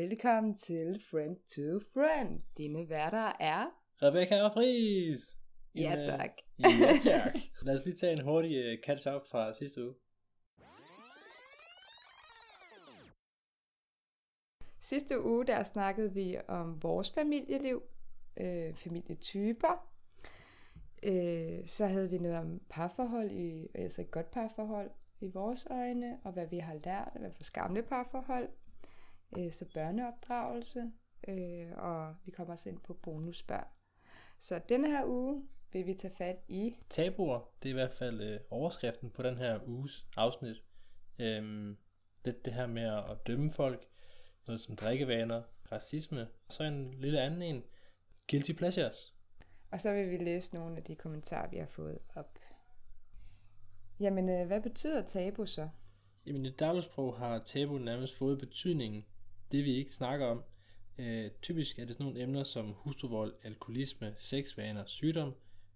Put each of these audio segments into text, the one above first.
Velkommen til Friend to Friend. Dine værter er... Rebecca og Friis. Ja tak. Ja tak. Lad os lige tage en hurtig uh, catch-up fra sidste uge. Sidste uge der snakkede vi om vores familieliv, øh, familietyper. Øh, så havde vi noget om parforhold, i, altså et godt parforhold i vores øjne, og hvad vi har lært af vores gamle parforhold. Øh, så børneopdragelse, øh, og vi kommer også ind på bonusbørn. Så denne her uge vil vi tage fat i Tabuer, det er i hvert fald uh, overskriften på den her uges afsnit. Øhm, lidt det her med at dømme folk, noget som drikkevaner, racisme, og så en lille anden en, guilty pleasures. Og så vil vi læse nogle af de kommentarer, vi har fået op. Jamen, øh, hvad betyder tabu så? Jamen i dagligsprog har tabu nærmest fået betydningen, det vi ikke snakker om. Øh, typisk er det sådan nogle emner som hustruvold, alkoholisme, sexvaner, sygdom,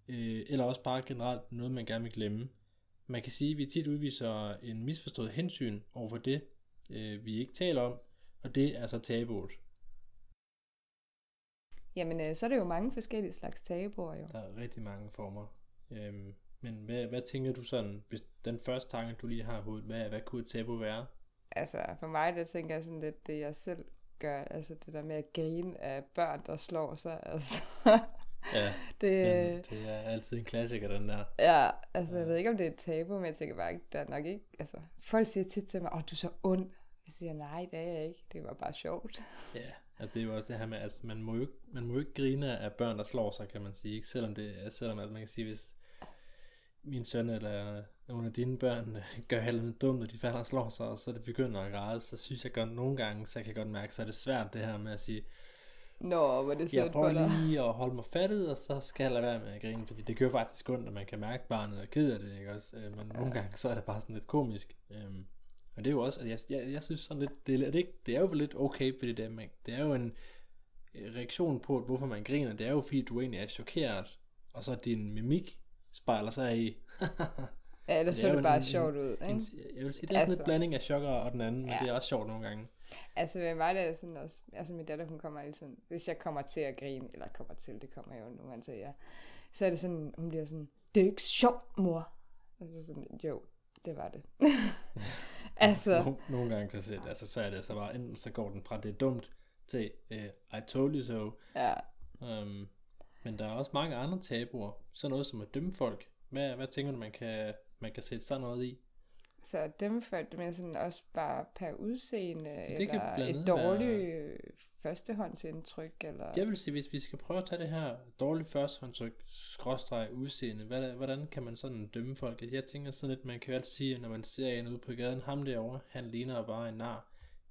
øh, eller også bare generelt noget, man gerne vil glemme. Man kan sige, at vi tit udviser en misforstået hensyn over for det, øh, vi ikke taler om, og det er så tabuet. Jamen, øh, så er det jo mange forskellige slags tabuer jo. Der er rigtig mange former. Øhm, men hvad, hvad tænker du sådan, hvis den første tanke, du lige har i hovedet, hvad, hvad kunne et tabu være? Altså, for mig, der tænker jeg sådan lidt, det jeg selv gør, altså det der med at grine af børn, der slår sig, altså. Ja, det, den, det er altid en klassiker, den der. ja, altså jeg ved ikke, om det er et tabu, men jeg tænker bare, der er nok ikke, altså, folk siger tit til mig, åh, du er så ond. Jeg siger, nej, det er jeg ikke, det var bare sjovt. Ja, altså det er jo også det her med, at altså, man må jo ikke, man må jo ikke grine af børn, der slår sig, kan man sige. Ikke? Selvom, det, selvom altså, man kan sige, hvis min søn eller nogle af dine børn øh, gør heller noget dumt, og de falder og slår sig, og så det begynder at græde, så synes jeg godt nogle gange, så jeg kan godt mærke, så er det svært det her med at sige, Nå, hvor det jeg sødt for prøver dig. lige at holde mig fattet, og så skal jeg lade være med at grine, fordi det gør faktisk ondt, og man kan mærke, at barnet er ked af det, ikke også? Øh, Men nogle gange, så er det bare sådan lidt komisk. Øhm, Og det er jo også, at jeg, jeg, jeg synes sådan lidt, det er, det, ikke, det er jo lidt okay, fordi det er, man, det er jo en øh, reaktion på, hvorfor man griner, det er jo fordi, du egentlig er chokeret, og så din mimik spejler sig i. Ja, ellers Så så det jo det en- bare en- sjovt ud, En, ikke? jeg vil sige, det er sådan Altså. lidt blanding af chokker og den anden, men Ja. det er også sjovt nogle gange. Altså, ved mig der er sådan også, altså min datter, hun kommer hele tiden, hvis jeg kommer til at grine, eller kommer til, det kommer jo nogle gange til, ja, så er det sådan, hun bliver sådan, det er ikke sjovt, mor. Og så sådan, jo, det var det. altså, Nogle, nogle gange så, så, altså, så er det så bare, enten så går den fra det er dumt til uh, I told you so. ja, Um, men der er også mange andre tabuer. Sådan noget som at dømme folk. Hvad, hvad tænker du, man kan, man kan sætte sådan noget i? så dem folk, det mener sådan også bare per udseende, Det eller et dårligt være... førstehåndsindtryk, eller... Jeg vil sige, hvis vi skal prøve at tage det her dårlige førstehåndtryk, skråstreg udseende, hvad, hvordan kan man sådan dømme folk? Altså, Jeg tænker sådan lidt, man kan jo altid sige, når man ser en ude på gaden, ham derovre, han ligner bare en nar,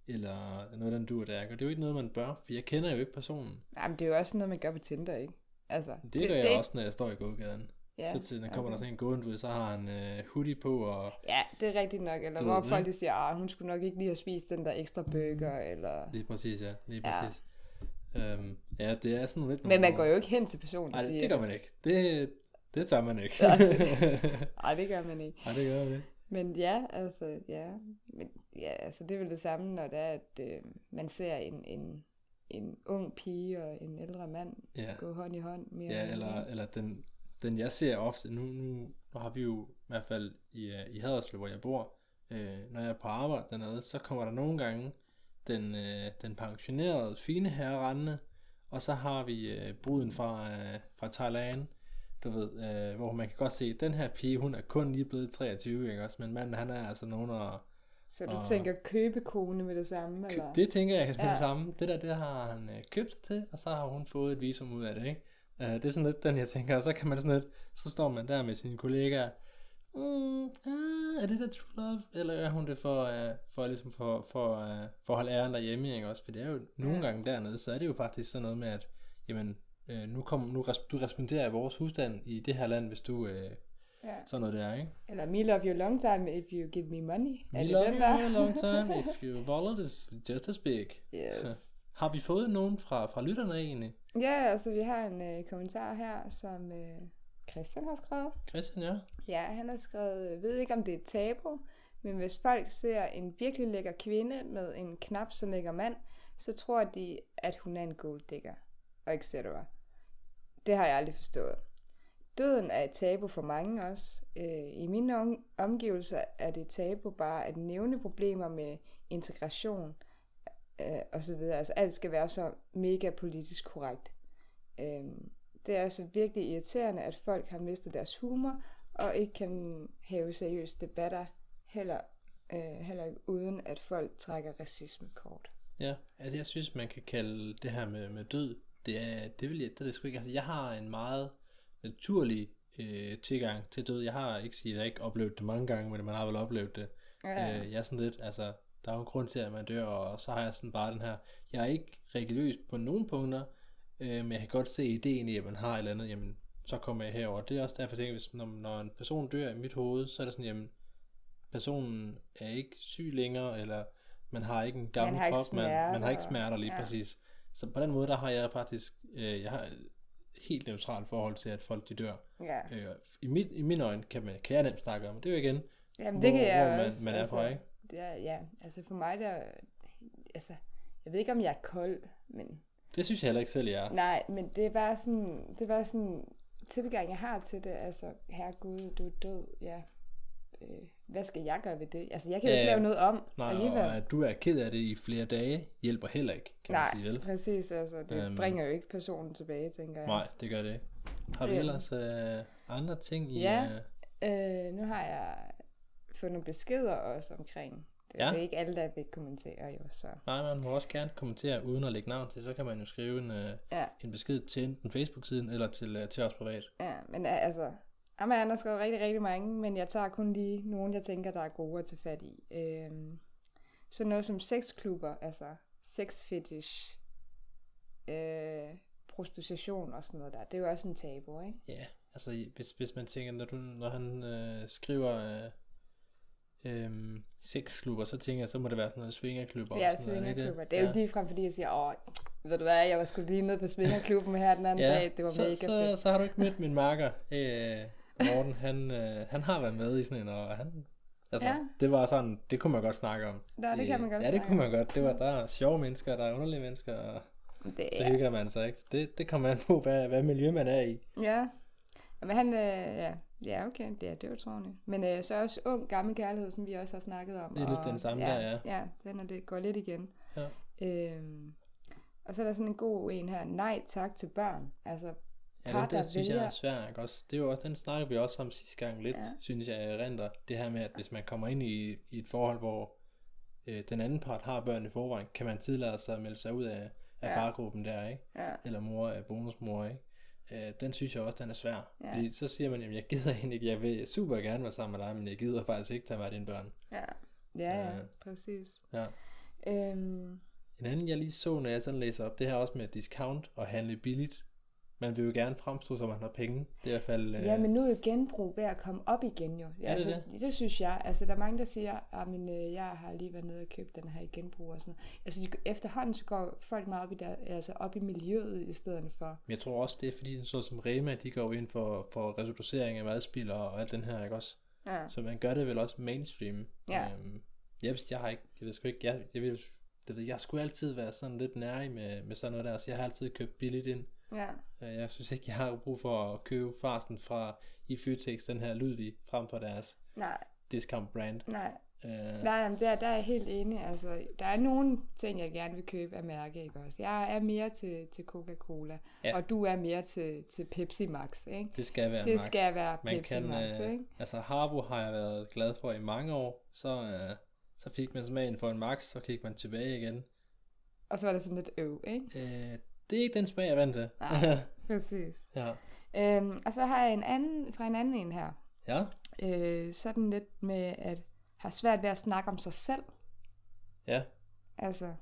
eller noget, den du der. Og det er jo ikke noget, man bør, for jeg kender jo ikke personen. Jamen, det er jo også noget, man gør på Tinder, ikke? Altså, Det, det gør jeg det... også, når jeg står i gågaden. Ja, så til, når kommer der sådan en gående ud, så har han øh, hoodie på, og Ja, det er rigtigt nok. Eller hvor folk de siger, at hun skulle nok ikke lige have spist den der ekstra burger, eller... lige præcis, ja, lige præcis. Ja. Øhm, ja, det er sådan lidt... Men man går jo ikke hen til personen og Nej, siger... det, det gør man ikke. Det, det tager man ikke. Nej, det gør man ikke. Nej, det gør man ikke. Men ja, altså, ja. Men, ja, altså, det er vel det samme, når det er, at øh, man ser en, en, en ung pige og en ældre mand Ja. gå hånd i hånd. Mere Ja, eller eller, eller den, den jeg ser ofte, nu, nu, nu har vi jo i hvert fald i, øh, i Haderslev, hvor jeg bor, øh, når jeg er på arbejde dernede, så kommer der nogle gange den, øh, den pensionerede fine herre rendende, og så har vi øh, bruden fra, øh, fra Thailand, du ved, øh, hvor man kan godt se, at den her pige, hun er kun lige blevet 23, ikke også? Men manden, han er altså nogen og, Så du og- tænker købekone med det samme, Kø- eller? Det tænker jeg er Ja. det samme. Det der, det har han øh, købt sig til, og så har hun fået et visum ud af det, ikke? Uh, det er sådan lidt den, jeg tænker, og så kan man sådan lidt, så står man der med sine kollegaer, mm, ah, er det der true love, eller er hun det for, uh, for, ligesom for, for, uh, for at holde æren derhjemme, ikke også? For det er jo nogle gange dernede, så er det jo faktisk sådan noget med, at jamen, øh, nu, kom, nu res- du responderer i vores husstand i det her land, hvis du øh, Ja. sådan noget der, ikke? Eller me love you long time if you give me money. Er We det love den you der? long time, if your wallet is just as big. Yes. Har vi fået nogen fra, fra lytterne egentlig? Ja, altså vi har en øh, kommentar her, som øh, Christian har skrevet. Christian, ja. Ja, han har skrevet, "Jeg ved ikke om det er et tabu, men hvis folk ser en virkelig lækker kvinde med en knap så lækker mand, så tror de, at hun er en golddigger, og etc. Det har jeg aldrig forstået. Døden er et tabu for mange også. Øh, I mine om- omgivelser er det tabu bare at nævne problemer med integration øh, og så videre. Altså alt skal være så mega politisk korrekt. Øh, det er altså virkelig irriterende, at folk har mistet deres humor og ikke kan have seriøse debatter, heller, øh, heller ikke uden at folk trækker racismekort. Ja, altså jeg synes, man kan kalde det her med, med død, det er, det vil jeg, det er det sgu ikke. Altså jeg har en meget naturlig øh, tilgang til død. Jeg har ikke sige, jeg ikke oplevet det mange gange, men man har vel oplevet det. Ja. Øh, jeg er sådan lidt, altså, der er jo en grund til, at man dør, og så har jeg sådan bare den her, jeg er ikke religiøs på nogle punkter, øh, men jeg kan godt se ideen i, at man har et eller andet, jamen, så kommer jeg herover. Det er også derfor, jeg tænker, hvis, når, når en person dør i mit hoved, så er det sådan, jamen, personen er ikke syg længere, eller man har ikke en gammel har ikke krop, man, man har ikke smerter, lige ja. præcis. Så på den måde, der har jeg faktisk, øh, jeg har helt neutralt forhold til, at folk de dør. ja. Øh, i, mit, I mine øjne kan, man, kan jeg nemt snakke om, det er jo igen, Jamen, hvor, det kan jeg hvor man, også. man er altså, på, ikke? Det er, ja, altså for mig der, altså, jeg ved ikke om jeg er kold, men Det synes jeg heller ikke selv, jeg er. nej, men det er bare sådan, det er bare sådan tilgang, jeg har til det, altså, herregud, du er død, ja, øh, hvad skal jeg gøre ved det? Altså, jeg kan jo Ja, ikke lave noget om Nej, alligevel. og at du er ked af det i flere dage, hjælper heller ikke, kan Nej, man sige, vel? præcis, altså, det Øhm. bringer jo ikke personen tilbage, tænker jeg. Nej, det gør det ikke. Har vi Øhm. ellers øh, andre ting i... Ja. Øh, Øh, nu har jeg fået nogle beskeder også omkring, det, Ja. det er ikke alle, der vil kommentere jo, så nej, man må også gerne kommentere uden at lægge navn til, så kan man jo skrive en, øh, ja. en besked til enten Facebook-siden eller til, øh, til os privat. Ja, men altså, Amma han har skrevet rigtig, rigtig mange, men jeg tager kun lige nogle, jeg tænker, der er gode at tage fat i. Øhm, så noget som sexklubber, altså sex fetish, øh, prostitution og sådan noget der, det er jo også en tabu, ikke? Ja, altså hvis, hvis man tænker, når, du, når han øh, skriver øh, øh, sexklubber, så tænker jeg, så må det være sådan noget svingerklubber. Ja, sådan er svingerklubber. det er jo ikke ligefrem, fordi jeg siger, åh, ved du hvad, jeg var sgu lige nede på svingerklubben her den anden Ja, dag, det var så, mega så, fedt. så har du ikke mødt min marker, øh, Morten, han, øh, han har været med i sådan en, og han, altså, Ja. ja. det var sådan, det kunne man godt snakke om. Nå, det kan man godt Ja, det kunne man godt. Det var, der er sjove mennesker, der er underlige mennesker, og Det så er, hygger man sig, ikke? Det, det kommer an på, hvad, hvad miljø man er i. ja. Men han, øh, ja, ja, okay, det er, det er utroligt. Men øh, så også ung, gammel kærlighed, som vi også har snakket om. Det er lidt den samme ja, der, ja. Ja, den er det går lidt igen. Ja. Øhm, og så er der sådan en god en her, nej tak til børn. Altså, Ja, den, den synes jeg er svær, ikke også? Det er jo også, den snakker vi også om sidste gang lidt, Ja. synes jeg, jeg renter. Det her med, at hvis man kommer ind i, i et forhold, hvor øh, den anden part har børn i forvejen, kan man tillade sig at melde sig ud af, af Ja. fargruppen der, ikke? ja, Eller mor, øh, bonusmor, ikke? Øh, den synes jeg også, den er svær. Ja. Fordi så siger man, jamen jeg gider egentlig ikke, jeg vil super gerne være sammen med dig, men jeg gider faktisk ikke tage mig af dine børn. ja, ja, ja, Øh. præcis. Ja. Øhm, En anden, jeg lige så, når jeg sådan læser op, det her også med discount og handle billigt. Man vil jo gerne fremstå, som man har penge. Det er i hvert fald... Øh, Ja, men nu er jo genbrug ved at komme op igen jo. det altså, det? det? det synes jeg. Altså, der er mange, der siger, at men, øh, jeg har lige været nede og købt den her i genbrug og sådan noget. Altså, de, efterhånden så går folk meget op i, der, altså, op i miljøet i stedet for. Men jeg tror også, det er fordi, så som Rema, de går ind for, for reducering af madspil og, og alt den her, ikke også? Ja. Så man gør det vel også mainstream. Ja. Øhm, jeg, jeg har ikke, jeg ved sgu ikke, jeg, jeg vil, det ved, jeg skulle altid være sådan lidt nærig med, med sådan noget der, så jeg har altid købt billigt ind. Ja. Øh, Jeg synes ikke, jeg har brug for at købe farsen fra i Føtex, den her Ludvig, frem for deres Nej, discount brand. nej. Øh, Nej, jamen, der, der er jeg helt enig. Altså, der er nogle ting, jeg gerne vil købe af mærke, ikke også? Jeg er mere til, til Coca-Cola, ja. Ja. og du er mere til, til Pepsi Max, ikke? det skal være Det max. skal være Man Pepsi kan, Max, øh, ikke? Altså Harbo har jeg været glad for i mange år, så, øh, så fik man smagen for en max, så gik man tilbage igen. Og så var det sådan lidt øv, ikke? Øh, det er ikke den smag, jeg er vant til. Nej. Præcis. ja. Øhm, og så har jeg en anden, fra en anden en her. Ja, Øh, sådan lidt med at have svært ved at snakke om sig selv. ja. Altså,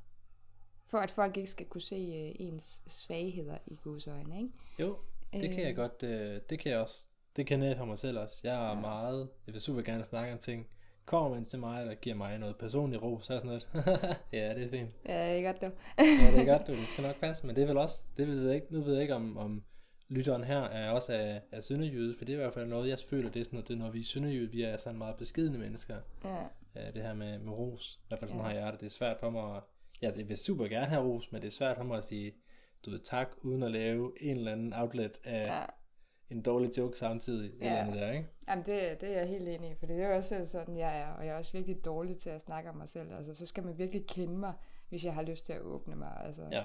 for at folk ikke skal kunne se øh, ens svagheder i godsøjne, ikke? Jo, det kan jeg Øh. godt, øh, det kan jeg også. Det kan jeg for mig selv også. Jeg er ja. meget, jeg vil super gerne snakke om ting. Kommer man til mig, eller giver mig noget personlig ro, så er sådan noget, ja, det er fint. Ja, ikke godt dog. Ja, det er godt, du. Det skal nok passe, men det er vel også, det ved jeg ikke, nu ved jeg ikke, om, om lytteren her er også af, af sønderjyde, for det er i hvert fald noget, jeg føler, det er sådan noget, det er, når vi er sønderjyde, vi er sådan meget beskidende mennesker. Ja, Ja, det her med, med ros, i hvert fald sådan Ja. ja. har jeg det. Det er svært for mig, at- jeg, jeg vil super gerne have ros, men det er svært for mig at sige, du ved, tak, uden at lave en eller anden outlet af Ja. En dårlig joke samtidig. Ja. Eller andet der, ikke? Jamen, det, det er jeg helt enig i, for det er jo også selv sådan, jeg er, og jeg er også virkelig dårlig til at snakke om mig selv. Altså, så skal man virkelig kende mig, hvis jeg har lyst til at åbne mig. Altså. Ja.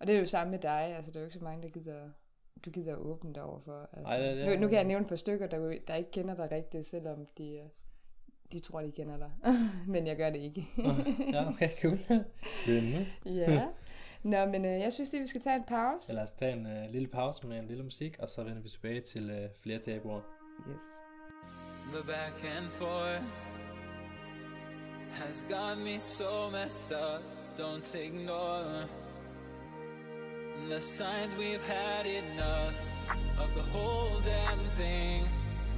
Og det er jo samme med dig, altså, der er jo ikke så mange, der gider, du gider åbne dig overfor. Altså. Ej, det- det- nu, nu kan jeg nævne et par stykker, der, der ikke kender dig rigtigt, selvom de, de tror, de kender dig. Men jeg gør det ikke. Ja, okay, cool. Spændende. ja. Nå, men øh, jeg synes lige, vi skal tage en pause. Så lad os tage en uh, lille pause med en lille musik, og så vender vi tilbage til uh, flere tabuer. Yes. The back and forth has got me so messed up. Don't ignore the signs we've had enough of the whole damn thing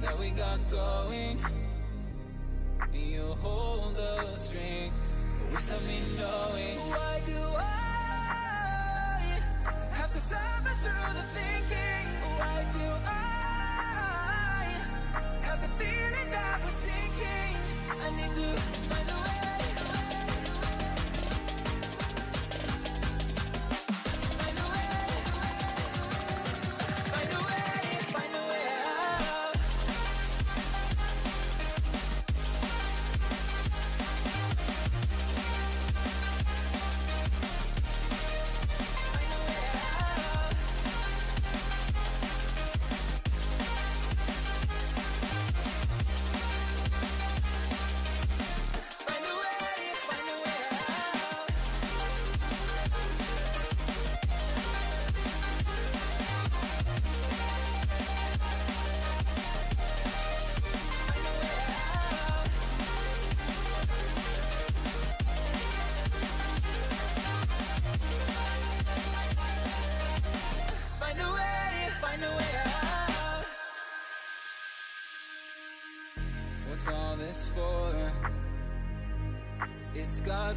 that we got going. You hold the strings without me knowing. Why do I have to suffer through the thinking? Why do I have the feeling that we're sinking? I need to find a way.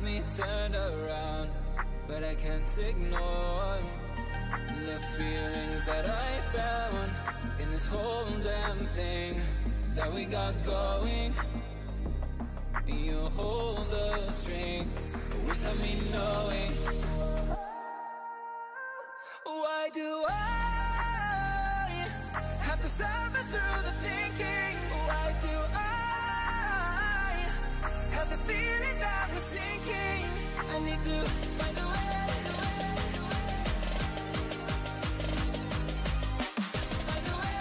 Me turned around, but I can't ignore the feelings that I found in this whole damn thing that we got going. You hold the strings without me knowing. Why do I have to suffer through the thinking? Why do I feeling that we're sinking? I need to find a way. Find a way.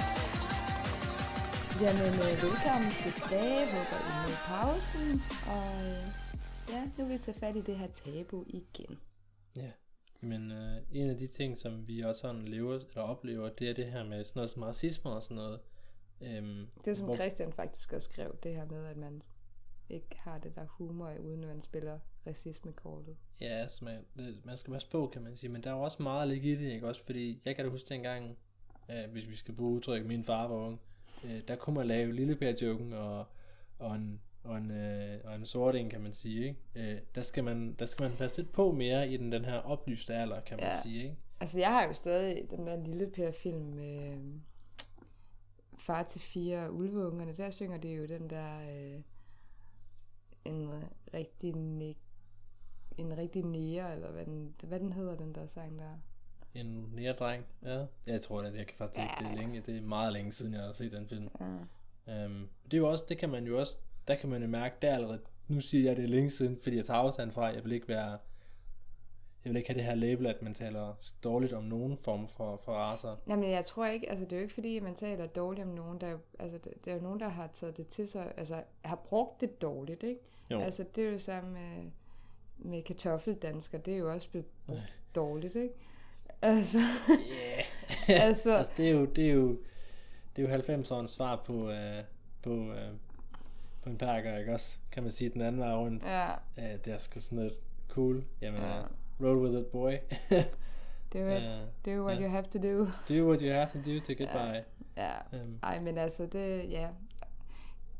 Jamen, øh, velkommen tilbage. Håber I med pausen. Og øh, ja, nu vil vi tage fat i det her tabu igen. Ja. Men øh, en af de ting, som vi også sådan lever, eller oplever, det er det her med sådan noget som racisme og sådan noget. Øhm, Det er som hvor- Christian faktisk også skrev, det her med, at man ikke har det der humor, uden at man spiller racismekortet. Ja, altså man, det, man skal passe på, kan man sige, men der er jo også meget at ligge i det, ikke også? Fordi jeg kan da huske dengang, øh, hvis vi skal bruge udtryk, min far var ung, øh, der kunne man lave lillepær-joken og, og en, og en, øh, og en sort en, kan man sige, ikke? Øh, der, skal man, der skal man passe lidt på mere i den, den her oplyste alder, kan man Ja. sige, ikke? Altså, jeg har jo stadig den der lille Per-film med øh, Far til fire ulveungerne. Der synger det jo den der øh, en rigtig ne- en rigtig nære, eller hvad den, hvad den hedder, den der sang der. En nærdreng, ja. Jeg tror det, jeg kan faktisk ikke, det er længe, det er meget længe siden, jeg har set den film. Ja. Um, det er jo også, det kan man jo også, der kan man jo mærke, der allerede, nu siger jeg det er længe siden, fordi jeg tager afstand fra, jeg vil ikke være, jeg vil ikke have det her label, at man taler dårligt om nogen form for, for racer. Jamen, jeg tror ikke, altså det er jo ikke fordi, man taler dårligt om nogen, der, er altså det, det er jo nogen, der har taget det til sig, altså har brugt det dårligt, ikke? Jo. Altså det er jo samme med, med kartoffeldansker, det er jo også blevet brugt dårligt, ikke? Altså, Yeah. Altså- altså det er jo, det er jo, det er jo 90'ernes svar på, uh, på, uh, på en perker, ikke også? Kan man sige den anden vej rundt. ja, Uh, det er sgu sådan noget cool. Jamen, Ja. uh, roll with it, boy. Ja. det er jo what ja. you have to do. do what you have to do to get by. Ja, Um, ej, men altså, det, ja.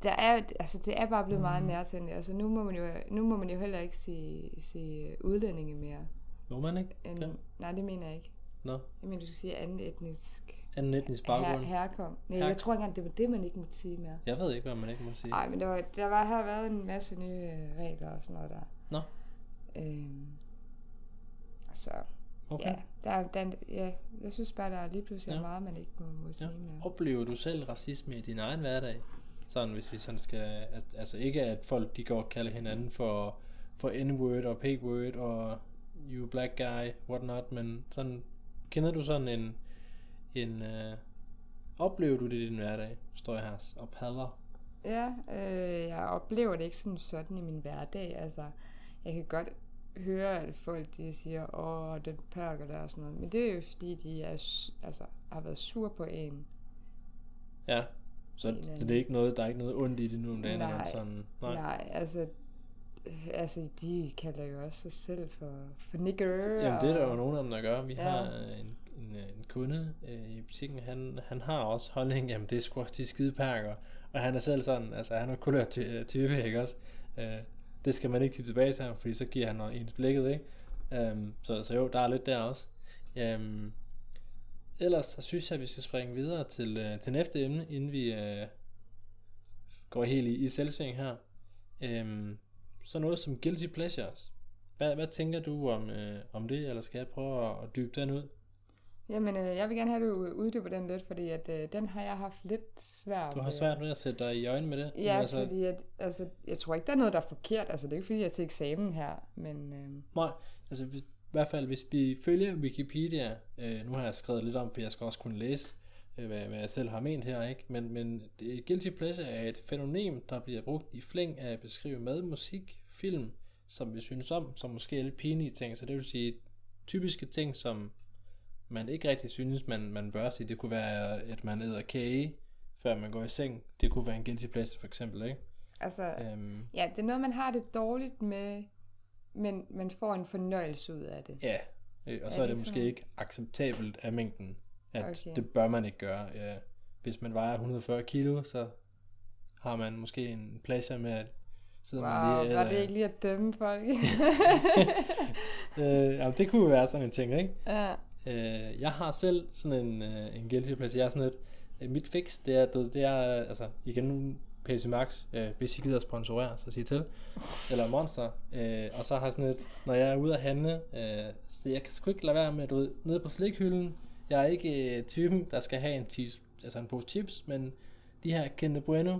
Der er, altså, det er bare blevet meget nærtændigt. Altså, nu må man jo, nu må man jo heller ikke sige, sige udlændinge mere. må man ikke? End, Ja. Nej, det mener jeg ikke. Nå, Jeg mener, du skal sige anden etnisk anden etnisk her, baggrund. herkom. Nej, Her- jeg tror ikke engang, det var det, man ikke måtte sige mere. Jeg ved ikke, hvad man ikke må sige. Nej, men der, var, der var, har været en masse nye øh, regler og sådan noget der. Nå. Øhm, så Okay. ja, der, er- der, er- ja, jeg synes bare, der er lige pludselig Ja. ja. meget, man ikke må, må Ja. sige mere. Oplever du selv racisme i din egen hverdag? Sådan, hvis vi sådan skal... At, altså ikke, at folk de går og kalder hinanden for, for N-word og pig-word og you black guy, what not, men sådan... Kender du sådan en... en uh, oplever du det i din hverdag? Står jeg her og padler? Ja, øh, jeg oplever det ikke som sådan i min hverdag. Altså, jeg kan godt høre, at folk de siger, åh, den perker der og sådan noget. Men det er jo fordi, de er, altså, har været sur på en. Ja. Så, En så anden. det er ikke noget, der er ikke noget ondt i det nu om dagen, eller Nej. sådan... Nej, Nej altså, øh, altså, de kalder jo også sig selv for, for nigger. Jamen det er der jo og- nogen af dem, der gør. Vi Ja. har øh, en, en, øh, en kunde øh, i butikken, han, han har også holdning, jamen det er sgu også de skide perker. Og han er selv sådan, altså han er kulør type, ikke også? Øh, det skal man ikke give tilbage til ham, fordi så giver han noget ens blikket, ikke? Um, så, så jo, der er lidt der også. Um, ellers så synes jeg, at vi skal springe videre til, øh, til næste emne, inden vi øh, går helt i, i selvsving her. Um, så noget som guilty pleasures. Hvad, hvad tænker du om, øh, om det, eller skal jeg prøve at, at dybe den ud? Jamen, øh, jeg vil gerne have, at du uddyber den lidt, fordi at, øh, den har jeg haft lidt svært Du har svært ved at sætte dig i øjnene med det? Ja, altså, fordi at, altså, jeg tror ikke, der er noget, der er forkert. Altså, det er ikke, fordi jeg er til eksamen her, men... Øh, Nej, altså i hvert fald hvis vi følger Wikipedia, øh, nu har jeg skrevet lidt om, for jeg skal også kunne læse, øh, hvad, hvad jeg selv har ment her, ikke? Men, men det, guilty pleasure er et fænomen, der bliver brugt i flæng af at beskrive mad, musik, film, som vi synes om, som måske er lidt pinlige ting. Så det vil sige typiske ting, som man ikke rigtig synes, man, man bør sige. Det kunne være, at man æder kage, før man går i seng. Det kunne være en guilty pleasure for eksempel, ikke? altså, Øhm, ja, det er noget, man har det dårligt med, men man får en fornøjelse ud af det. Ja, øh, og Er så er det det ikke måske sådan? ikke acceptabelt af mængden, at Okay. det bør man ikke gøre. Ja. Hvis man vejer 140 kilo, så har man måske en pleasure med at sidde Wow, man lige var æder- det ikke lige at dømme folk? øh, ja, det kunne være sådan en ting, ikke? ja. Øh, jeg har selv sådan en, øh, en guilty pleasure. Jeg er sådan øh, mit fix, det er, det er, øh, altså igen nu, Pepsi Max, øh, hvis I gider sponsorere, så sig til. Eller Monster. Øh, og så har sådan et, når jeg er ude at handle, øh, så jeg kan sgu ikke lade være med, du ved, nede på slikhylden, jeg er ikke øh, typen, der skal have en, tis, altså en pose chips, men de her Kinder Bueno,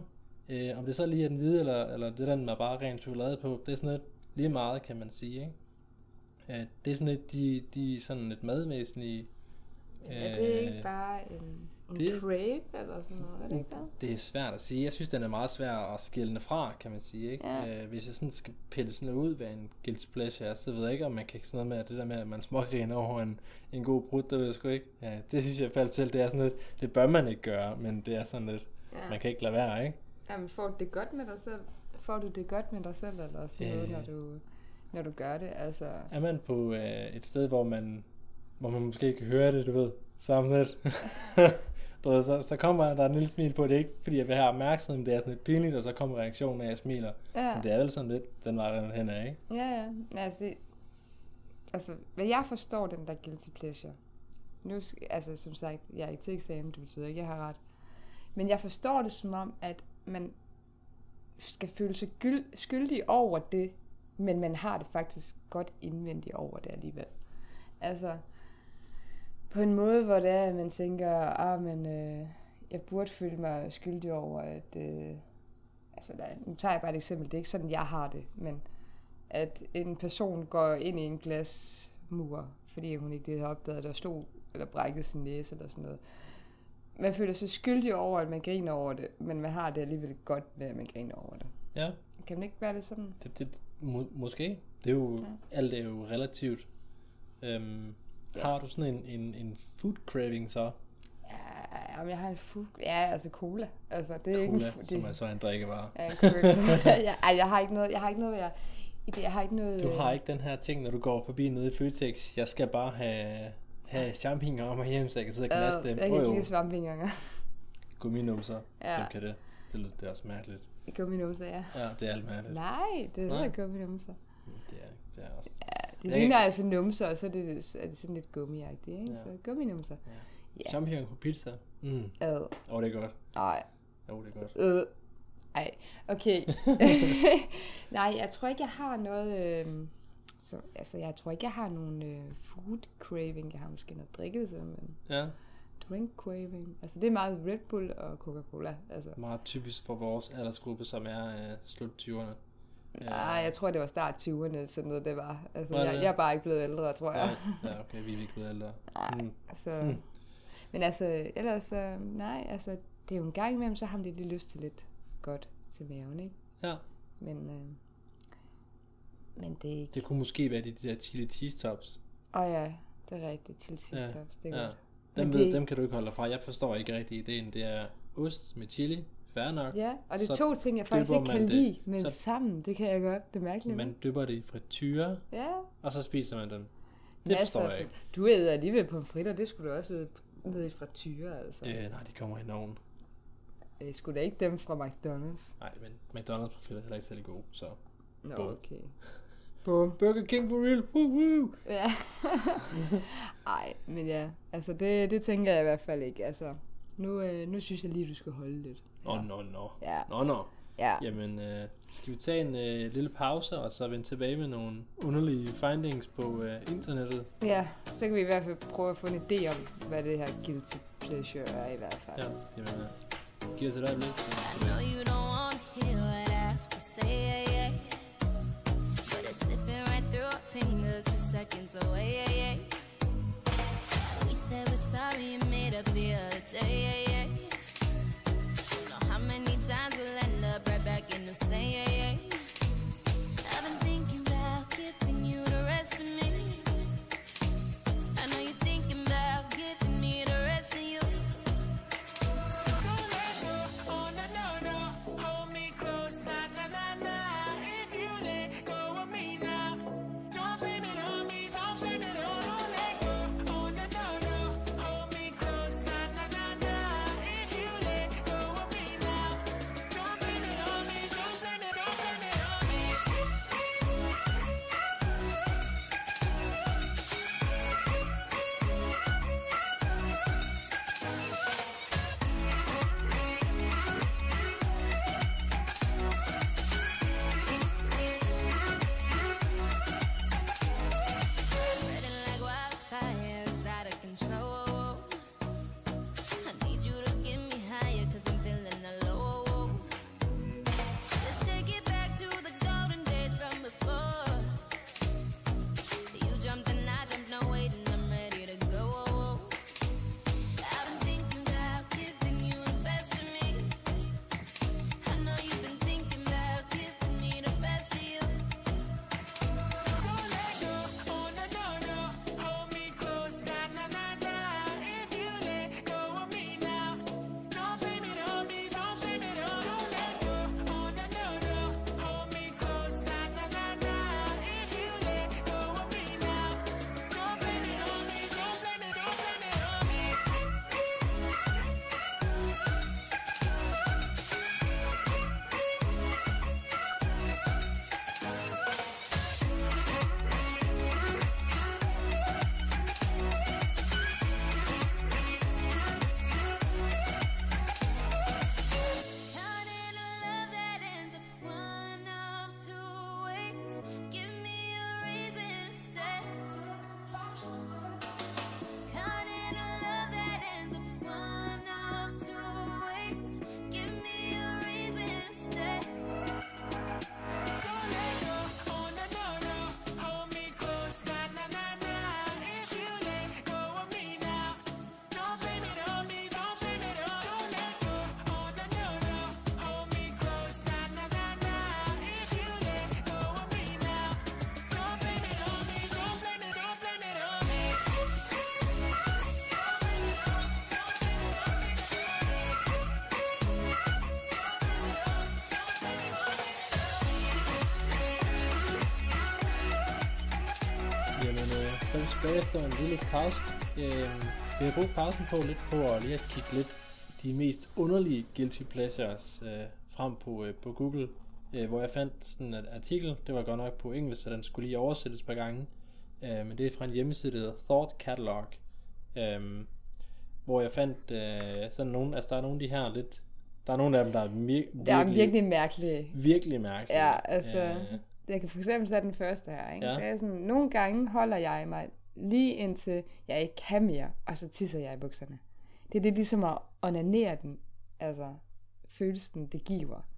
øh, om det så lige er den hvide, eller, eller det den, med bare ren chokolade på, det er sådan noget lige meget, kan man sige, ikke? Øh, det er sådan lidt, de, de sådan lidt madvæsentlige. Er det ikke bare en det- crave eller sådan noget? Er det ikke det? Det er svært at sige. Jeg synes, den er meget svær at skille fra, kan man sige. Ikke? Ja. Øh, hvis jeg sådan skal pille sådan noget ud, hvad en guilty pleasure er, så ved jeg ikke, om man kan sådan noget med, at det der med, at man smågriner over en, en god brud, det ved jeg sgu ikke. Ja, det synes jeg fald selv, det er sådan lidt, det bør man ikke gøre, men det er sådan lidt, Ja. man kan ikke lade være, ikke? Jamen, får du det godt med dig selv? Får du det godt med dig selv, eller sådan noget, Øh. når du, når du gør det? Altså, Er man på øh, et sted, hvor man, hvor man måske ikke kan høre det, du ved, så er så, så kommer der en lille smil på, det er ikke fordi, jeg vil have opmærksomhed, men det er sådan lidt pinligt, og så kommer reaktionen af, at jeg smiler. ja. Men det er vel sådan lidt, den vej den hen af, ikke? Ja, ja. Altså, det, altså, hvad jeg forstår den der guilty pleasure. Nu, altså, som sagt, jeg er ikke til eksamen, det betyder ikke, at jeg har ret. Men jeg forstår det som om, at man skal føle sig gyld, skyldig over det, men man har det faktisk godt indvendigt over det alligevel. Altså, på en måde, hvor det er, at man tænker, ah, men øh, jeg burde føle mig skyldig over, at... Øh, altså, der, nu tager jeg bare et eksempel, det er ikke sådan, jeg har det, men at en person går ind i en glasmur, fordi hun ikke lige har opdaget, at der stod eller brækket sin næse eller sådan noget. Man føler sig skyldig over, at man griner over det, men man har det alligevel godt med, at man griner over det. Ja, Kan man ikke være det sådan? det, det må, måske. Det er jo, Ja. alt er jo relativt. Øhm, Ja. Har du sådan en, en, en food craving så? Ja, om jeg har en fug... Ja, altså cola. Altså, det er ikke Cola, en fu- det, som er så en drikkevare. Ja, en ja, ej, jeg har ikke noget... Jeg har ikke noget, jeg, jeg har ikke noget... Du har ikke den her ting, når du går forbi nede i Føtex. Jeg skal bare have, have champignoner om hjem, så jeg kan sidde og knaste dem. Jeg kan ikke lide svampe engang. gumminumser. Ja. Dem kan det. Det, lyder- det er også mærkeligt. Gumminumser, ja. Ja, det er alt mærkeligt. Nej, det Nej. hedder gumminumser. Det er, det er også. Det ligner altså numser, og så er det, så er det sådan lidt gummiagtigt, ikke? Ja. Så gumminumser. Ja. Champignon på pizza. Mm. Ad. Åh, oh, det er godt. Nej. Jo, det er godt. Øh. Ej, okay. Nej, jeg tror ikke, jeg har noget, øh, så, altså, jeg tror ikke, jeg har nogen øh, food craving. Jeg har måske noget drikkelse, men Ja, drink craving. Altså, det er meget Red Bull og Coca-Cola. Altså, meget typisk for vores aldersgruppe, som er øh, slut 20'erne. Nej, jeg tror, det var start 20'erne, sådan noget det var. Altså, Var det jeg, jeg er bare ikke blevet ældre, tror jeg. Ja, ja, okay, vi er ikke blevet ældre. Nej, Mm. altså... Hmm. Men altså, ellers, øh, nej, altså, det er jo en gang imellem, så har man lidt lyst til lidt godt til maven, ikke? Ja, Men, øh, men det er ikke... det kunne måske være de der chili cheese tops. Åh oh, ja, det er rigtigt, til sidst Ja, ja, det er Ja. godt. Dem, ved, det- dem kan du ikke holde dig fra. Jeg forstår ikke rigtig ideen. Det er ost med chili, fair nok. Ja, og det er to ting, jeg faktisk ikke kan det- lide, men så- sammen, det kan jeg godt. Det er mærkeligt. Man dypper det i frityre, Ja, og så spiser man dem. Det masser forstår jeg ikke. Du æder alligevel på en fritter, det skulle du også æde ned i frityre, altså. Øh, nej, de kommer i nogen. Øh, skulle da ikke dem fra McDonald's? Nej, men McDonald's profil er heller ikke særlig god, så... Nå, Bum. okay. Bum. Burger King for real, woo woo! Ja. Ej, men ja, altså det, det tænker jeg i hvert fald ikke. Altså, nu, øh, nu synes jeg lige, du skal holde lidt. Nå, nå, nå. Ja, Nå, nå. ja. Jamen, øh, skal vi tage en øh, lille pause, og så vende tilbage med nogle underlige findings på øh, internettet? Ja, så kan vi i hvert fald prøve at få en idé om, hvad det her guilty pleasure er i hvert fald. Ja, jamen, øh, giv os et øjeblik. så Jamen, øh, så er vi tilbage efter en lille pause. Øh, vi har brugt pausen på lidt på at lige at kigge lidt de mest underlige guilty pleasures øh, frem på, øh, på Google, øh, hvor jeg fandt sådan en artikel. Det var godt nok på engelsk, så den skulle lige oversættes par gange. Øh, men det er fra en hjemmeside, der hedder Thought Catalog. Øh, hvor jeg fandt øh, sådan nogle, altså der er nogle af de her lidt, der er nogle af dem, der er mir- virkelig, Det er virkelig mærkeligt. virkelig mærkelige. Ja, altså, Øh, jeg kan for eksempel tage den første her, ikke? Ja. Det er sådan, nogle gange holder jeg mig lige indtil jeg ikke kan mere, og så tisser jeg i bukserne. Det er det ligesom at onanere den, altså følelsen, det giver.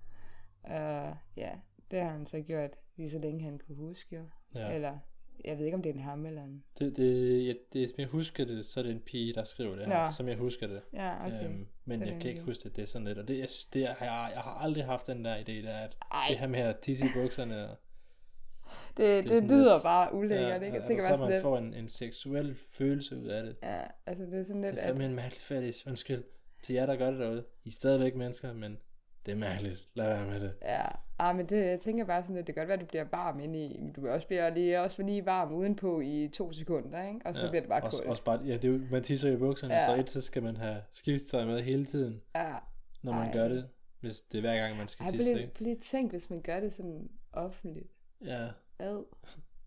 Uh, ja, det har han så gjort lige så længe han kunne huske, jo. Ja. Eller, jeg ved ikke, om det er en ham eller en... Det, det, jeg, det, som jeg husker det, så er det en pige, der skriver det her, Nå. som jeg husker det. Ja, okay. Øhm, men Så jeg kan ikke huske det, det er sådan lidt. Og det, jeg, det er, jeg, jeg har aldrig haft den der idé, der at Ej. det her med at tisse i bukserne. Og, Det, det, det lyder lidt- bare ulækkert, ikke? Jeg tænker så bare man sådan lidt... får en, en seksuel følelse ud af det. Ja, altså det er sådan lidt... Det er At, fandme en mærkelig fetish. Undskyld til jer, der gør det derude. I er stadigvæk mennesker, men det er mærkeligt. Lad være med det. ja, ah, men det, jeg tænker bare sådan lidt, det kan godt være, at du bliver varm inde i, men du også bliver lige, også lige varm udenpå i to sekunder, ikke? Og så bliver det bare også, koldt. også bare, ja, det er jo, man tisser i bukserne, Ja. så et, så skal man have skiftetøj med hele tiden, Ja. når man Ej. gør det. Hvis det er hver gang, man skal Ej, tisse, lige, ikke? prøv lige at tænk, hvis man gør det sådan offentligt. Ja, Ad.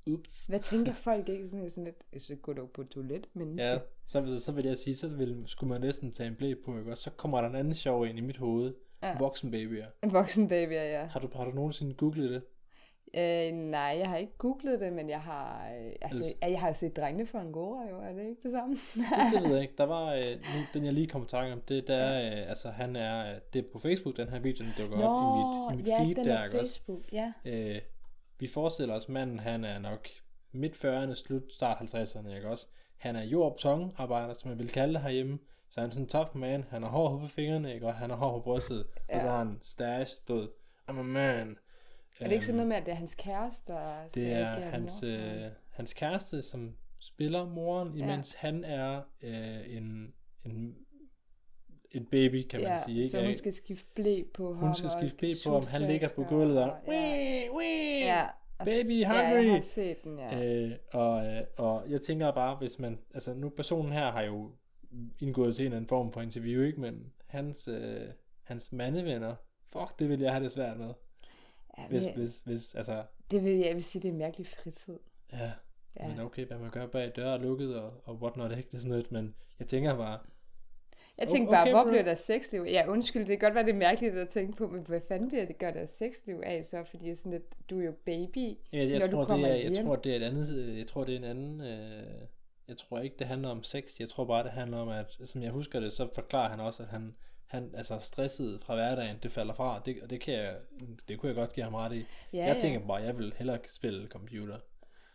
ups. Hvad tænker folk ikke sådan, sådan lidt, jeg så gå dog på toilet, men Ja, så, vil- så vil jeg sige, så vil, skulle man næsten tage en blæ på, ikke? Og så kommer der en anden sjov ind i mit hoved. Ja. Ja. Voksenbabyer. En voksen baby, ja. Har du, har du nogensinde googlet det? Øh, nej, jeg har ikke googlet det, men jeg har, øh, altså, Ellers- jeg har set drengene for Angora, jo, er det ikke det samme? Det, det ved jeg ikke. Der var, øh, nu, den jeg lige kom i tanke om, det der er, øh, altså han er, det er på Facebook, den her video, den dukker op i mit, i mit ja, feed den der, er ikke også? Facebook, ja. Øh, vi forestiller os, manden han er nok midt 40'erne, slut start 50'erne, ikke også? Han er jord- og betonarbejder, som man vil kalde det herhjemme. Så han er sådan en tough man. Han har hår på fingrene, ikke? Og han har hår på brystet. Ja. Og så har han stash stod. I'm a man. Er det ikke sådan noget med, at det er hans kæreste, der Det er hans, øh, hans kæreste, som spiller moren, imens ja. han er øh, en, en, en baby, kan man ja, sige. Ikke? så hun skal skifte blæ på ham. hun skal skifte blæ på ham. Han ligger på gulvet og... Ja, Wee, wee, ja, baby ja, hungry. jeg har set den, ja. Øh, og, øh, og jeg tænker bare, hvis man, altså nu personen her har jo indgået til en eller anden form for interview, ikke? Men hans, øh, hans mandevenner, fuck, det vil jeg have det svært med. ja Hvis, men, hvis, hvis, altså, det vil jeg vil sige, det er en mærkelig fritid. ja, Ja. ja. men okay, hvad man gør bag døre er lukket og, og whatnot, ikke? Det er sådan noget, men jeg tænker bare, Jeg tænkte bare, okay, hvor bro. bliver der sexliv? Ja, undskyld, det kan godt være, det er mærkeligt at tænke på, men hvad fanden bliver det gør der sexliv af så? Fordi jeg er sådan lidt, du er jo baby, jeg, jeg, når du tror, kommer det er, jeg hjem. tror, det er et andet, øh, jeg tror, det er en anden, øh, jeg tror ikke, det handler om sex, jeg tror bare, det handler om, at, som jeg husker det, så forklarer han også, at han, han altså stresset fra hverdagen, det falder fra, det, og det, kan jeg, det kunne jeg godt give ham ret i. Ja, jeg tænker bare, jeg vil hellere spille computer.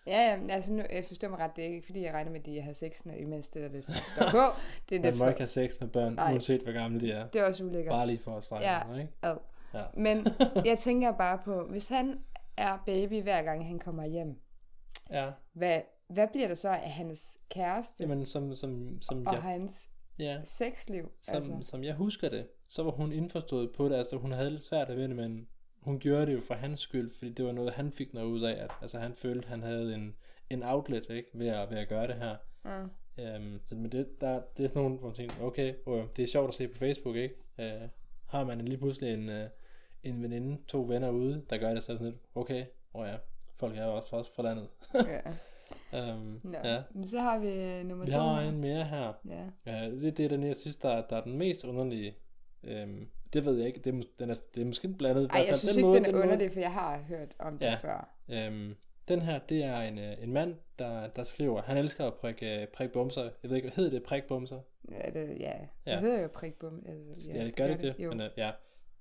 Ja, altså nu, jeg forstår mig ret, det er ikke fordi, jeg regner med, at de har sex, når imens det der, det står på. Det er, Man det, må ikke have sex med børn, Nej. uanset hvor gamle de er. det er også ulækkert. Bare lige for at strege Ja. noget, ikke? Ja. Men jeg tænker bare på, hvis han er baby hver gang han kommer hjem, Ja, hvad, hvad bliver der så af hans kæreste jamen som, som, som, og jeg, hans ja, sexliv? som, altså. som jeg husker det, så var hun indforstået på det, altså hun havde lidt svært ved det, men hun gjorde det jo for hans skyld, fordi det var noget, han fik noget ud af, at altså han følte, han havde en, en outlet, ikke, ved at, ved at gøre det her. Mm. Øhm, så, men det, der, det er sådan nogle, hvor man tænker, okay, øh, det er sjovt at se på Facebook, ikke? Øh, har man lige pludselig en, øh, en veninde, to venner ude, der gør det, så det sådan lidt, okay, åh oh ja, folk er jo også, også fra landet. Ja. øhm, Nå. ja. Men så har vi øh, nummer Vi to. har her. en mere her. Ja. Uh, det, det er den, jeg synes, der, der er den mest underlige. Øhm, det ved jeg ikke. Det er, den er, det er måske blandet. Ej, jeg synes den ikke, måde- den er måde- underlig, for jeg har hørt om det Ja. før. Øhm, den her, det er en, øh, en mand, der, der skriver, han elsker at prikke, øh, prikke bumser. Jeg ved ikke, hvad hedder det? Prik bumser? Ja, det, ja. Ja. det hedder jo prikbum. Altså, Ja, gør det ikke det? Jo. Men, øh, ja.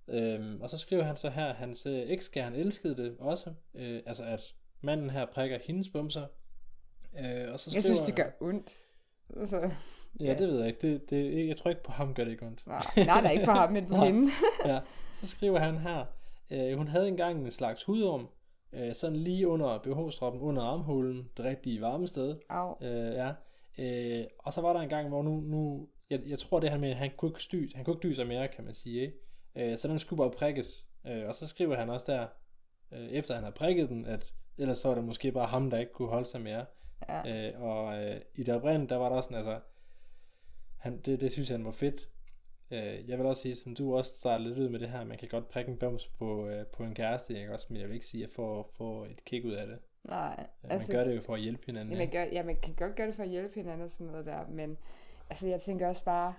Øhm, og så skriver han så her, hans øh, ekskærn elskede det også. Øh, altså, at manden her prikker hendes bumser. Øh, og så jeg synes, skriver- det gør ondt. Altså, Ja, det ved jeg ikke. Det, det, jeg tror ikke på ham gør det ikke ondt. nej, nej, nej, ikke på ham, men på hende. ja, så skriver han her, øh, hun havde engang en slags hudorm, øh, sådan lige under BH-stroppen, under armhulen, det rigtige varme sted. Au. Øh, ja. øh, og så var der en gang, hvor nu, nu jeg, jeg tror det her med, at han kunne ikke styr, han kunne ikke dyse mere, kan man sige, ikke? Øh, så den skulle bare prikkes. Øh, og så skriver han også der, øh, efter han har prikket den, at ellers så var det måske bare ham, der ikke kunne holde sig mere. Ja. Øh, og øh, i det oprindelige, der var der sådan, altså, han, det, det synes han var fedt. Øh, jeg vil også sige, som du også startede lidt ud med det her, man kan godt prikke en bums på, øh, på en kæreste, ikke også, men jeg vil ikke sige, at jeg får, får et kick ud af det. Nej, Øh, man gør det jo for at hjælpe hinanden. Ja, man, gør, ja, man kan godt gøre det for at hjælpe hinanden og sådan noget der, men altså, jeg tænker også bare,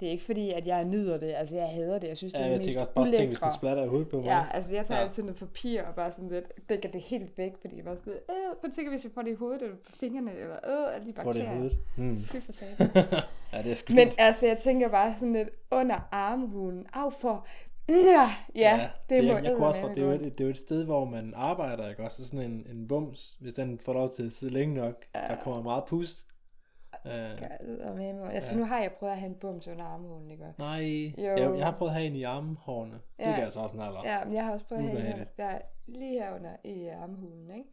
Det er ikke fordi, at jeg nyder det. Altså, jeg hader det. Jeg synes, det Ja, er jeg det tænker mest også bare, ting, hvis den splatter i hovedet på mig. Ja, altså jeg tager Ja. altid noget papir og bare sådan lidt, dækker det helt væk, fordi jeg bare sådan øh, prøv at tænke, hvis jeg får det i hovedet, eller på fingrene, eller øh, alle de Får det bakterier. i hovedet. Mm. Fy for satan. ja, det er sgu Men altså, jeg tænker bare sådan lidt under armhulen. Af for... Ja, ja, det må jeg, jeg kunne også, eddermame det, er jo et, det er jo et sted, hvor man arbejder, ikke også? Så sådan en, en bums, hvis den får lov til at sidde længe nok, ja. der kommer meget pust. Uh, Eddermame. Altså, Ja. nu har jeg prøvet at have en bums under armhulen, ikke? nej, Jo. jeg, jeg har prøvet at have en i armhårene. Det Ja. kan altså også en alder. Ja, men jeg har også prøvet at have en der er lige herunder i armhulen, ikke?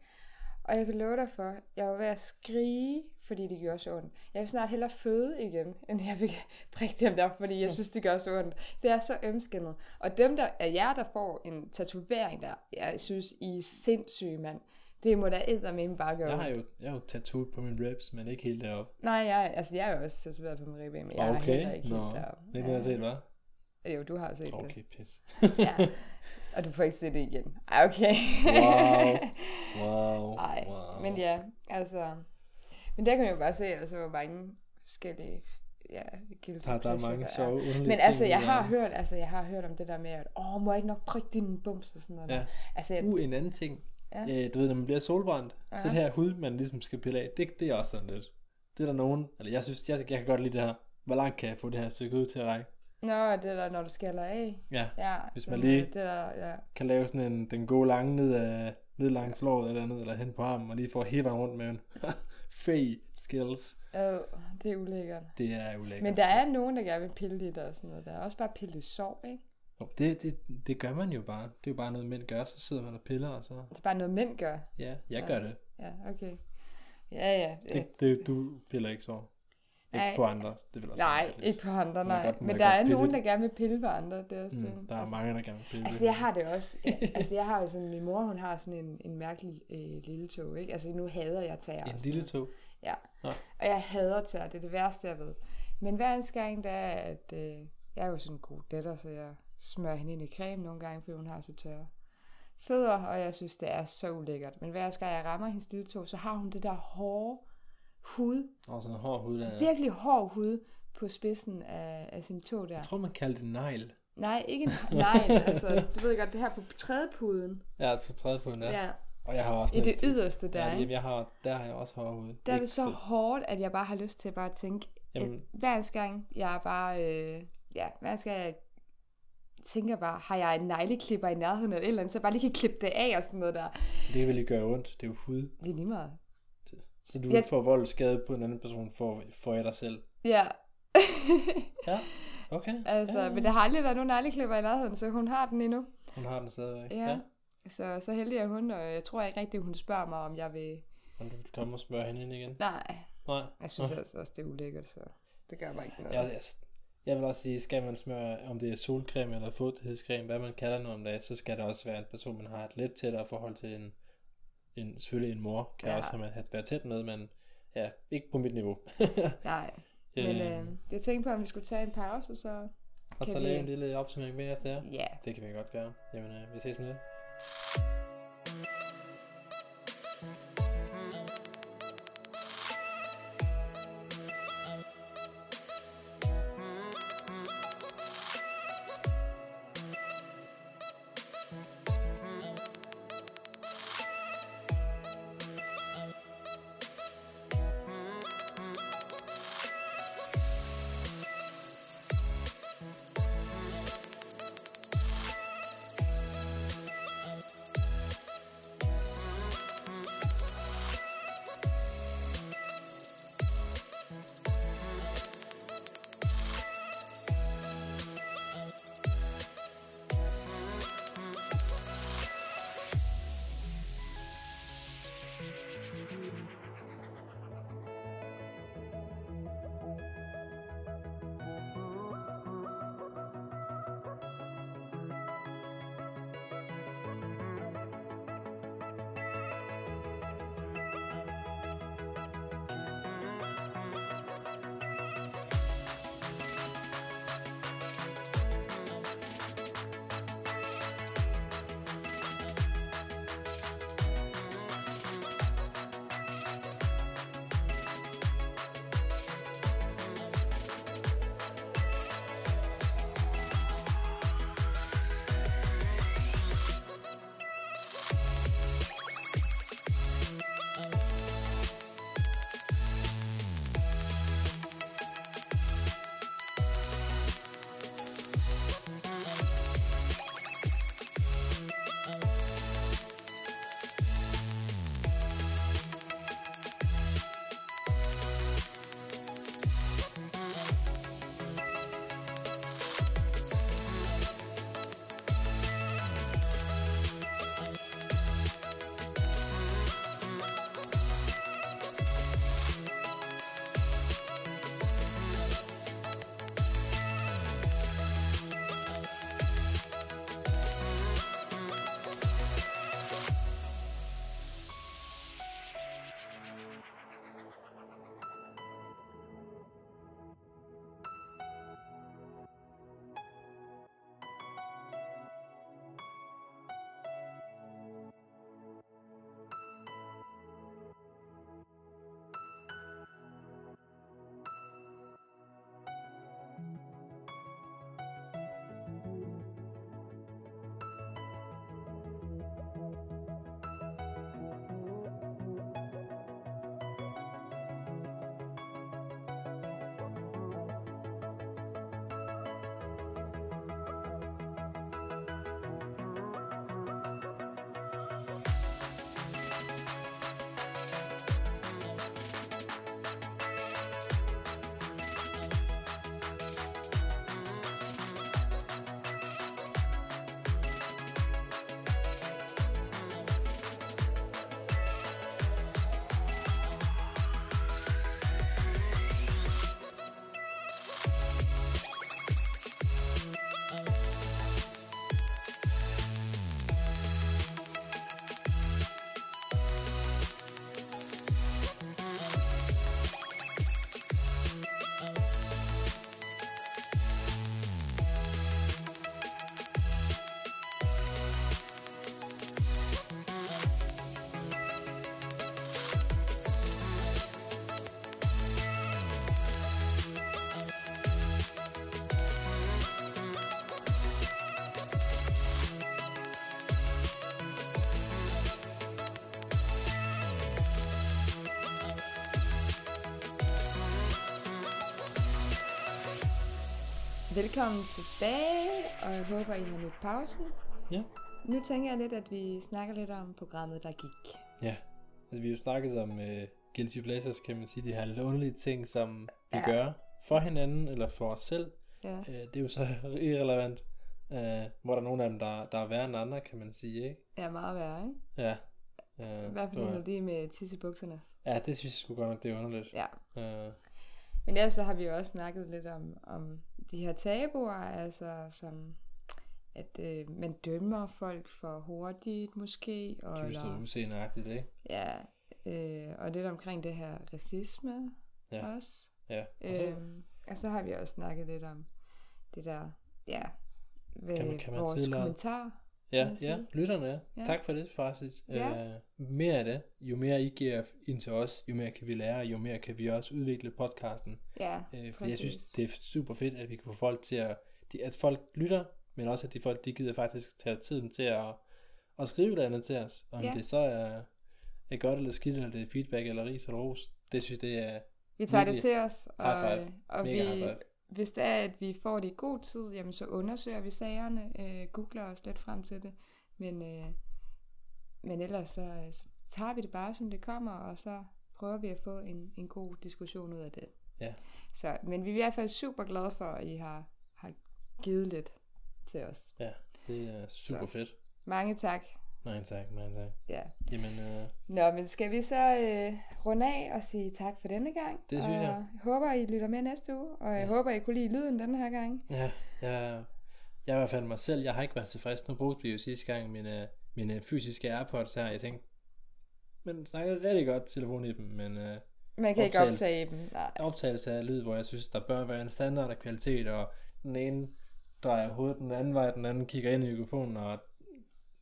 Og jeg kan love dig for, jeg var ved at skrige, fordi det gjorde så ondt. Jeg vil snart hellere føde igen, end jeg vil prikke dem der, fordi jeg synes, det gør så ondt. Det er så ømskindet. Og dem der er jer, der får en tatovering der, jeg synes, I er sindssyge, mand. Det må da eddermame bare gøre Jeg har jo, jeg har jo tattooet på min ribs, men ikke helt deroppe. Nej, jeg, altså jeg er jo også tatoveret på min ribben, men jeg har okay, heller ikke nå. helt deroppe. Det er jeg har set, hva'? Jo, du har set det. Okay, pis. Ja. Og du får ikke se det igen. Ej, okay. Wow. Wow. Ej, wow. men ja, altså... Men der kan man jo bare se, altså, hvor mange forskellige ja, guilty der, der er mange sjove, Men altså, jeg har hørt, altså, jeg har hørt om det der med, at åh, må jeg ikke nok prikke din bums og sådan noget. Ja. Der. Altså, jeg, Uh, en anden ting. Ja. Ja. Øh, du ved, når man bliver solbrændt, ja. så Ja. det her hud, man ligesom skal pille af, det, det er også sådan lidt. Det er der nogen, eller jeg synes, jeg, jeg kan godt lide det her. Hvor langt kan jeg få det her stykke ud til at række? Nå, det der, når du skælder af. Ja, Ja, Hvis man lige- Det der, ja. kan lave sådan en, den gode lange ned, af, ned langs låret eller andet, eller hen på armen, og lige få hele vejen rundt med en fed skills. Øh, det er ulækkert. Det er ulækkert. Men der er nogen, der gerne vil pille lidt og sådan noget. Der er også bare pille lidt sår, ikke? Jo, Det, det, det gør man jo bare. Det er jo bare noget, mænd gør. Så sidder man og piller, og så... Det er bare noget, mænd gør. Ja, jeg Ja. gør det. Ja, okay. Ja, ja. det, det du piller ikke så. Ikke Nej. på andre. Det vil også Nej, være ikke på andre, nej. godt- Men der er nogen, det. der gerne vil pille på andre. Det er også det. Mm, der er altså, mange, der gerne vil pille altså, det. jeg har det også. Ja, altså, jeg har jo sådan, min mor, hun har sådan en, en mærkelig øh, lille tog, ikke? Altså, nu hader jeg tager. En lille tog. Ja. Nå. Og jeg hader tær. Det er det værste, jeg ved. Men hver eneste gang, der er, at øh, jeg er jo sådan en god datter, så jeg smører hende ind i creme nogle gange, fordi hun har så tørre fødder, og jeg synes, det er så ulækkert. Men hver gang jeg rammer hendes lille tog, så har hun det der hårde hud, Og sådan en hård hud der. virkelig hård hud på spidsen af, af sin tog der. Jeg tror, man kalder det negl. Nej, ikke en nej, altså, du ved godt, det her på tredje puden. Jeg er altså på tredje på den der. Ja. Og jeg har også I lidt- det yderste der, ja, jeg har, der har jeg også hård hud. Der er det så hårdt, at jeg bare har lyst til at bare tænke, Jamen- at hver gang, jeg bare, øh, ja, hver gang jeg tænker bare, har jeg en negleklipper i nærheden eller et eller andet, så jeg bare lige kan klippe det af og sådan noget der. Det vel ikke gøre ondt. Det er jo hud. Det er lige meget. Så du Jeg- får vold skade på en anden person for, for jeg dig selv. Ja, Ja, okay. altså, ja, ja. men der har aldrig været nogen negleklipper i nærheden, så hun har den endnu. Hun har den stadigvæk. Ja. ja. Så, så heldig er hun, og jeg tror ikke rigtigt, hun spørger mig, om jeg vil... Og du kommer og spørger hende ind igen. Nej, Nej. jeg synes Okay. altså også, det er ulækkert, så det gør mig ikke noget. Jeg, jeg, jeg vil også sige, skal man smøre, om det er solcreme eller fugtighedscreme, hvad man kalder det om dagen, så skal det også være en person, man har et lidt tættere forhold til en, en selvfølgelig en mor, kan Ja. også have, have- være tæt med, men ja, ikke på mit niveau. Nej, men Øh, øh, jeg tænkte på, om vi skulle tage en pause, så og så vi- lave en lille opsummering med efter jer. ja. Det kan vi godt gøre. Jamen, øh, vi ses med det. Velkommen tilbage, og jeg håber, I har nyt pausen. Ja. Nu tænker jeg lidt, at vi snakker lidt om programmet, der gik. Ja. Altså, vi har jo snakket om uh, guilty pleasures, kan man sige, de her underlige ting, som vi Ja. gør for hinanden eller for os selv. Ja, Uh, det er jo så irrelevant. Uh, hvor der er nogle af dem, der, der er værre end andre, kan man sige, ikke? er meget værre, ikke? Ja. Uh, I hvert fald når de er med tissebukserne. Ja, det synes jeg sgu godt nok, det er underligt. Ja. Uh, Men ellers så har vi jo også snakket lidt om, om de her tabuer, altså som at øh, man dømmer folk for hurtigt måske, og, Just og udseendeagtigt, ikke? ja, øh, og lidt omkring det her racisme Ja. også. Ja. Og så, Øhm, og så har vi også snakket lidt om det der, ja, ved Kan man- kan man vores tillade- kommentar. Ja, ja, lytterne, ja. Ja. Tak for det, faktisk. Ja. Uh, mere af det. Jo mere I giver ind til os, jo mere kan vi lære, jo mere kan vi også udvikle podcasten. Ja, Øh, for jeg synes, det er super fedt, at vi kan få folk til at, at folk lytter, men også at de folk, de gider faktisk tage tiden til at, at skrive et eller andet til os. Om Ja. det så er, er godt eller skidt, eller det er feedback eller ris eller ros. Det synes jeg, det er Vi tager det til os, og, og vi. Hvis det er, at vi får det i god tid, jamen så undersøger vi sagerne, øh, googler os lidt frem til det, men, øh, men ellers så, øh, så tager vi det bare, som det kommer, og så prøver vi at få en, en god diskussion ud af det. Ja. Så, men vi er i hvert fald super glade for, at I har, har givet lidt til os. Ja, det er super Så. fedt. Mange tak. Mange tak, mange tak. Ja. Jamen, øh, Nå, men skal vi så øh, runde af og sige tak for denne gang? Det synes og jeg. håber, I lytter med næste uge, og jeg Ja. håber, I kunne lide lyden denne her gang. ja, jeg, jeg er i hvert fald mig selv. Jeg har ikke været tilfreds. Nu brugte vi jo sidste gang mine, mine fysiske AirPods her. Jeg tænkte, men den snakker rigtig godt telefon i dem, men øh, Man kan ikke optage dem. Nej. optagelse af lyd, hvor jeg synes, der bør være en standard af kvalitet, og den ene drejer hovedet den anden vej, den anden kigger ind i mikrofonen, og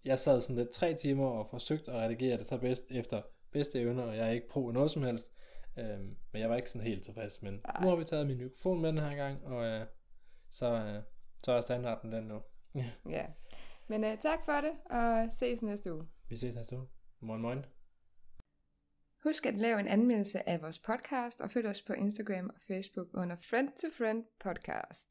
jeg sad sådan lidt tre timer og forsøgte at redigere det så bedst efter bedste evner, og jeg er ikke pro noget som helst, øhm, men jeg var ikke sådan helt tilfreds, men Nej. nu har vi taget min mikrofon med den her gang, og øh, så, øh, så er standarden den nu. Ja. Men uh, tak for det, og ses næste uge. Vi ses næste uge. Moin moin. Husk at lave en anmeldelse af vores podcast, og følg os på Instagram og Facebook under Friend to Friend Podcast.